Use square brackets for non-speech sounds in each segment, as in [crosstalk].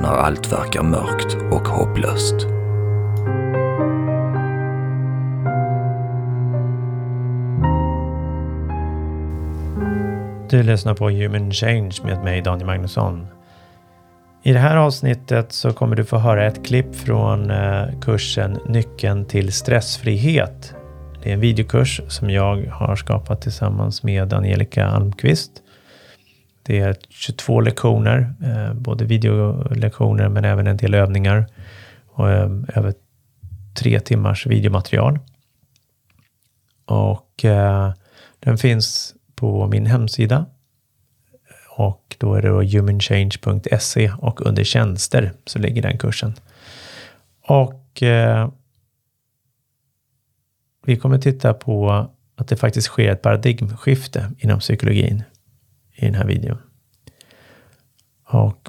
när allt verkar mörkt och hopplöst. Du lyssnar på Human Change med mig Daniel Magnusson. I det här avsnittet så kommer du få höra ett klipp från eh, kursen Nyckeln till stressfrihet. Det är en videokurs som jag har skapat tillsammans med Angelica Almqvist. Det är 22 lektioner, eh, både videolektioner men även en del övningar och eh, över tre timmars videomaterial. Och eh, den finns på min hemsida och då är det då humanchange.se och under tjänster så ligger den kursen. Och eh, vi kommer titta på att det faktiskt sker ett paradigmskifte inom psykologin i den här videon. Och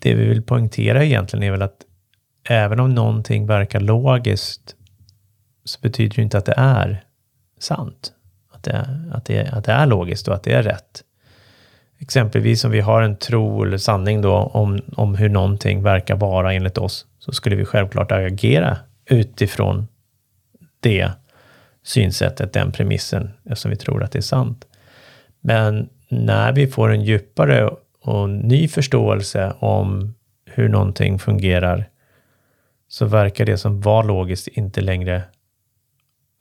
det vi vill poängtera egentligen är väl att även om någonting verkar logiskt så betyder det inte att det är sant. Att det, att det, att det är logiskt och att det är rätt. Exempelvis om vi har en tro eller sanning då om, om hur någonting verkar vara enligt oss, så skulle vi självklart agera utifrån det synsättet, den premissen, eftersom vi tror att det är sant. Men när vi får en djupare och ny förståelse om hur någonting fungerar, så verkar det som var logiskt inte längre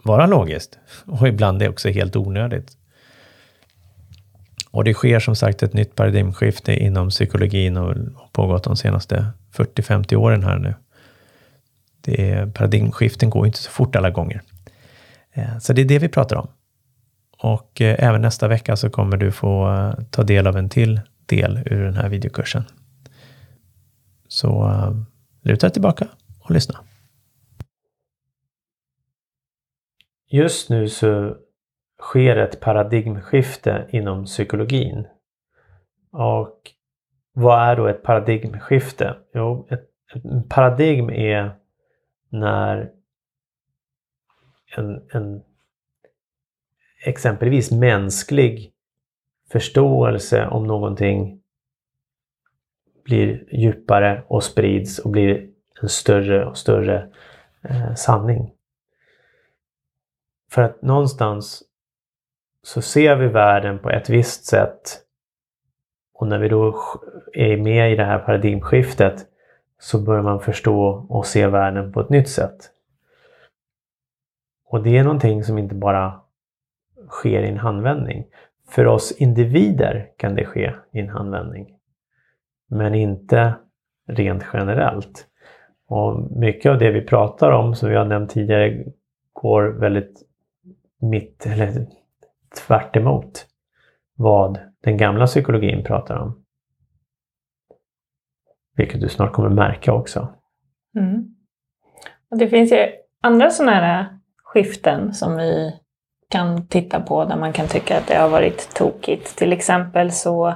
vara logiskt. Och ibland är det också helt onödigt. Och det sker som sagt ett nytt paradigmskifte inom psykologin och har pågått de senaste 40-50 åren här nu. Det paradigmskiften går inte så fort alla gånger. Eh, så det är det vi pratar om. Och eh, även nästa vecka så kommer du få eh, ta del av en till del ur den här videokursen. Så eh, luta dig tillbaka och lyssna. Just nu så sker ett paradigmskifte inom psykologin. Och vad är då ett paradigmskifte? Jo, ett, ett paradigm är när en, en exempelvis mänsklig förståelse om någonting blir djupare och sprids och blir en större och större eh, sanning. För att någonstans så ser vi världen på ett visst sätt. Och när vi då är med i det här paradigmskiftet så börjar man förstå och se världen på ett nytt sätt. Och det är någonting som inte bara sker i en handvändning. För oss individer kan det ske i en handvändning. Men inte rent generellt. Och mycket av det vi pratar om, som vi har nämnt tidigare, går väldigt mitt, eller tvärt emot vad den gamla psykologin pratar om. Vilket du snart kommer märka också. Mm. Och det finns ju andra sådana här skiften som vi kan titta på där man kan tycka att det har varit tokigt. Till exempel så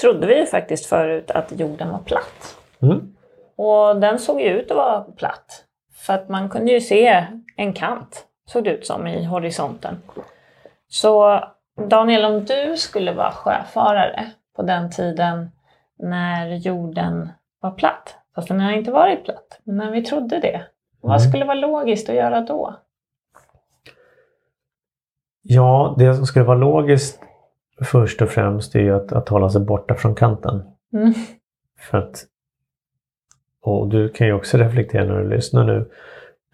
trodde vi ju faktiskt förut att jorden var platt. Mm. Och den såg ju ut att vara platt. För att man kunde ju se en kant, såg det ut som, i horisonten. Så Daniel, om du skulle vara sjöfarare på den tiden när jorden var platt, fast den har inte varit platt, men när vi trodde det, mm. vad skulle vara logiskt att göra då? Ja, det som skulle vara logiskt först och främst är ju att, att hålla sig borta från kanten. Mm. För att, och du kan ju också reflektera när du lyssnar nu.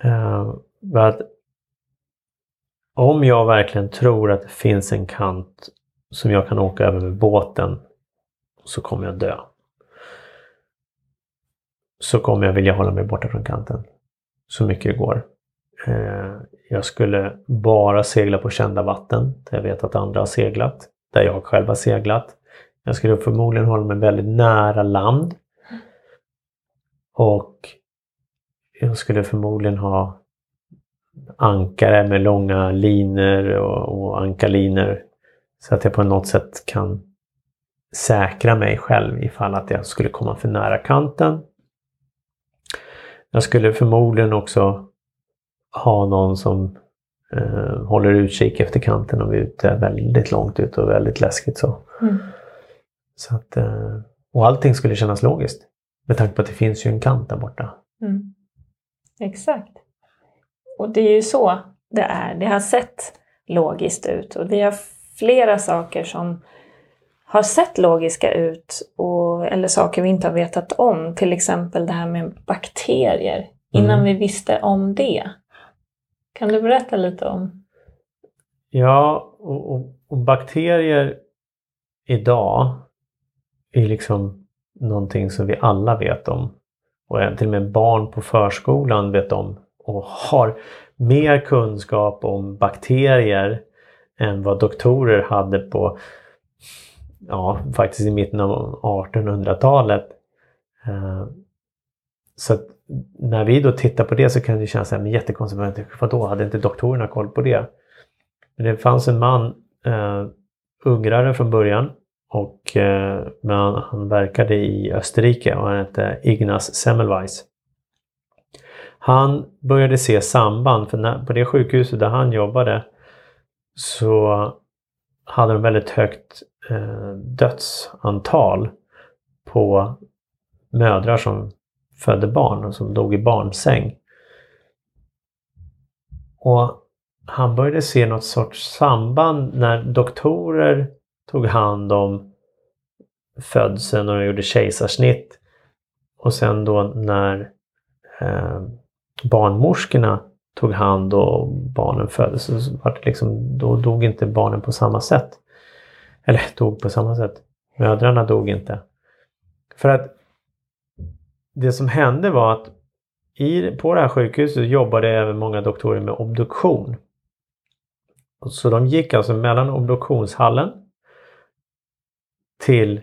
Uh, att om jag verkligen tror att det finns en kant som jag kan åka över med båten så kommer jag dö. Så kommer jag vilja hålla mig borta från kanten så mycket det går. Eh, jag skulle bara segla på kända vatten där jag vet att andra har seglat, där jag själv har seglat. Jag skulle förmodligen hålla mig väldigt nära land Och jag skulle förmodligen ha ankare med långa linor och, och ankarlinor. Så att jag på något sätt kan säkra mig själv ifall att jag skulle komma för nära kanten. Jag skulle förmodligen också ha någon som eh, håller utkik efter kanten om vi är ute väldigt långt ut och väldigt läskigt så. Mm. så att, eh, och allting skulle kännas logiskt. Med tanke på att det finns ju en kant där borta. Mm. Exakt. Och det är ju så det är. Det har sett logiskt ut och vi har flera saker som har sett logiska ut och, eller saker vi inte har vetat om. Till exempel det här med bakterier. Innan Mm. vi visste om det. Kan du berätta lite om? Ja, och, och, och bakterier idag är liksom någonting som vi alla vet om. Och till och med barn på förskolan vet om och har mer kunskap om bakterier än vad doktorer hade på, ja, faktiskt i mitten av 1800-talet. Så att när vi då tittar på det så kan det kännas så här, men jättekonstigt, då vadå, hade inte doktorerna koll på det? Men det fanns en man, eh, ungrare från början, och, eh, men han, han verkade i Österrike och han hette Ignaz Semmelweis. Han började se samband, för när, på det sjukhuset där han jobbade så hade de väldigt högt eh, dödsantal på mödrar som födde barn och som dog i barnsäng. Och han började se något sorts samband när doktorer tog hand om födseln och gjorde kejsarsnitt. Och sen då när eh, barnmorskorna tog hand och barnen föddes så var det liksom, då dog inte barnen på samma sätt. Eller dog på samma sätt. Mödrarna dog inte. För att det som hände var att i, på det här sjukhuset jobbade även många doktorer med obduktion. Så de gick alltså mellan obduktionshallen till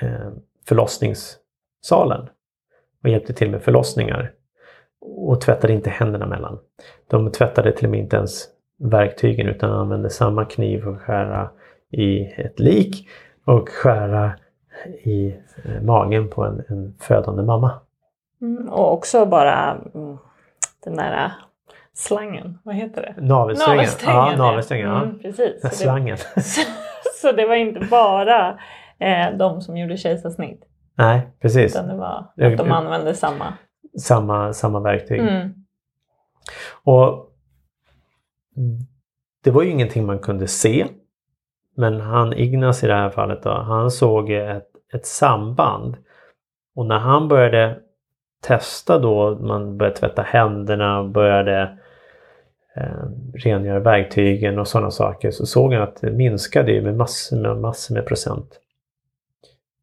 eh, förlossningssalen och hjälpte till med förlossningar. Och tvättade inte händerna mellan. De tvättade till och med inte ens verktygen utan använde samma kniv för att skära i ett lik och skära i eh, magen på en, en födande mamma. Mm, och också bara mm, den där slangen, vad heter det? Navelsträngen. Ja, navelsträngen. Ja. Mm, precis. Så det, Slangen. [laughs] så det var inte bara eh, de som gjorde kejsarsnitt. Nej, precis. Utan det var att de använde samma. Samma, samma verktyg. Mm. Och det var ju ingenting man kunde se. Men han Ignas i det här fallet då, han såg ett, ett samband. Och när han började testa då, man började tvätta händerna och började eh, rengöra verktygen och sådana saker, så såg han att det minskade ju med massor med, massor med procent.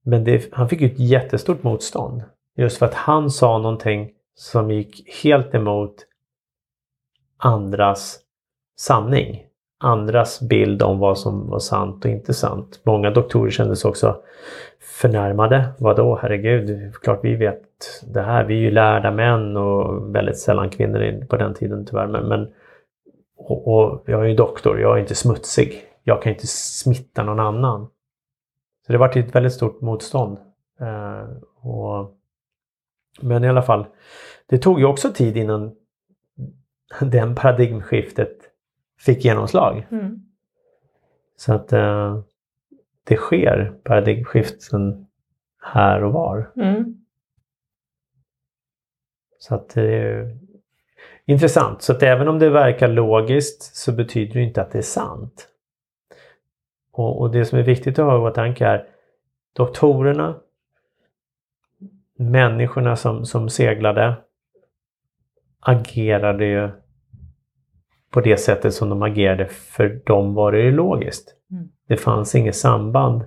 Men det, han fick ju ett jättestort motstånd. Just för att han sa någonting som gick helt emot andras sanning. Andras bild om vad som var sant och inte sant. Många doktorer kände sig också förnärmade. Vadå, herregud, klart vi vet det här. Vi är ju lärda män och väldigt sällan kvinnor på den tiden tyvärr. Men, men och, och jag är ju doktor, jag är inte smutsig. Jag kan inte smitta någon annan. Så det var ett väldigt stort motstånd. Eh, och, men i alla fall, det tog ju också tid innan [laughs] den paradigmskiftet fick genomslag. Mm. Så att eh, det sker paradigmskiften här och var. Mm. Så att det är intressant. Så att även om det verkar logiskt så betyder det inte att det är sant. Och, och det som är viktigt att ha i åtanke är doktorerna, människorna som, som seglade agerade ju på det sättet som de agerade för dem var det ju logiskt. Mm. Det fanns inget samband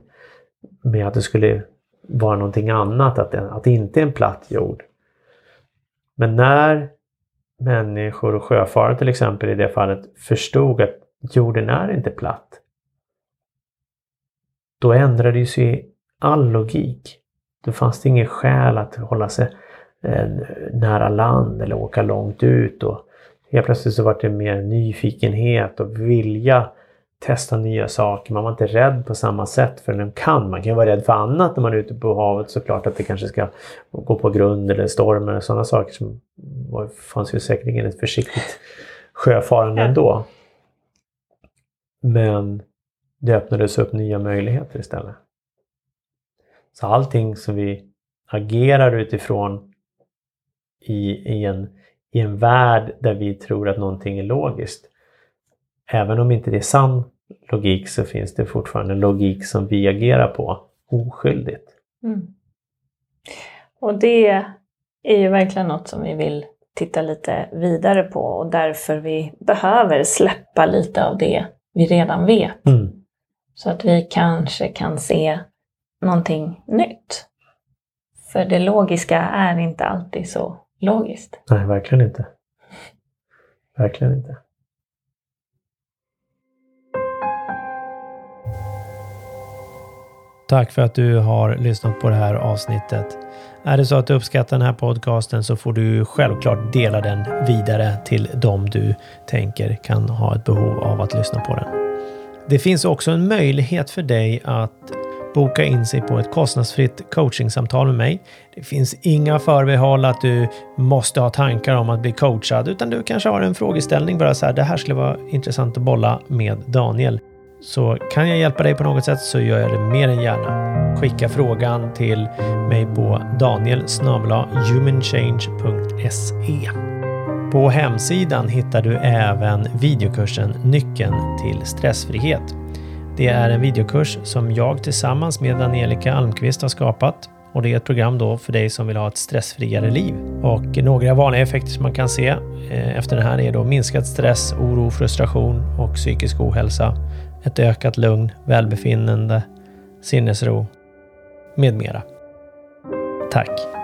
med att det skulle vara någonting annat, att det, att det inte är en platt jord. Men när människor och sjöfarare till exempel i det fallet förstod att jorden är inte platt. Då ändrade ju all logik. Då fanns det ingen skäl att hålla sig eh, nära land eller åka långt ut. Och helt plötsligt så var det mer nyfikenhet och vilja testa nya saker. Man var inte rädd på samma sätt för den kan. Man kan vara rädd för annat när man är ute på havet såklart att det kanske ska gå på grund eller storm eller sådana saker. som var, fanns ju säkerligen ett försiktigt sjöfarande ändå. Men det öppnades upp nya möjligheter istället. Så allting som vi agerar utifrån i, i, en, i en värld där vi tror att någonting är logiskt. Även om inte det är sann logik så finns det fortfarande logik som vi agerar på oskyldigt. Mm. Och det är ju verkligen något som vi vill titta lite vidare på och därför vi behöver släppa lite av det vi redan vet. Mm. Så att vi kanske kan se någonting nytt. För det logiska är inte alltid så logiskt. Nej, verkligen inte. Verkligen inte. Tack för att du har lyssnat på det här avsnittet. Är det så att du uppskattar den här podcasten så får du självklart dela den vidare till dem du tänker kan ha ett behov av att lyssna på den. Det finns också en möjlighet för dig att boka in sig på ett kostnadsfritt coachingsamtal med mig. Det finns inga förbehåll att du måste ha tankar om att bli coachad, utan du kanske har en frågeställning bara så här. Det här skulle vara intressant att bolla med Daniel. Så kan jag hjälpa dig på något sätt så gör jag det mer än gärna. Skicka frågan till mig på danielhumanchange.se. På hemsidan hittar du även videokursen Nyckeln till stressfrihet. Det är en videokurs som jag tillsammans med Angelica Almqvist har skapat och det är ett program då för dig som vill ha ett stressfriare liv. Och några vanliga effekter som man kan se eh, efter den här är då minskad stress, oro, frustration och psykisk ohälsa, ett ökat lugn, välbefinnande, sinnesro med mera. Tack!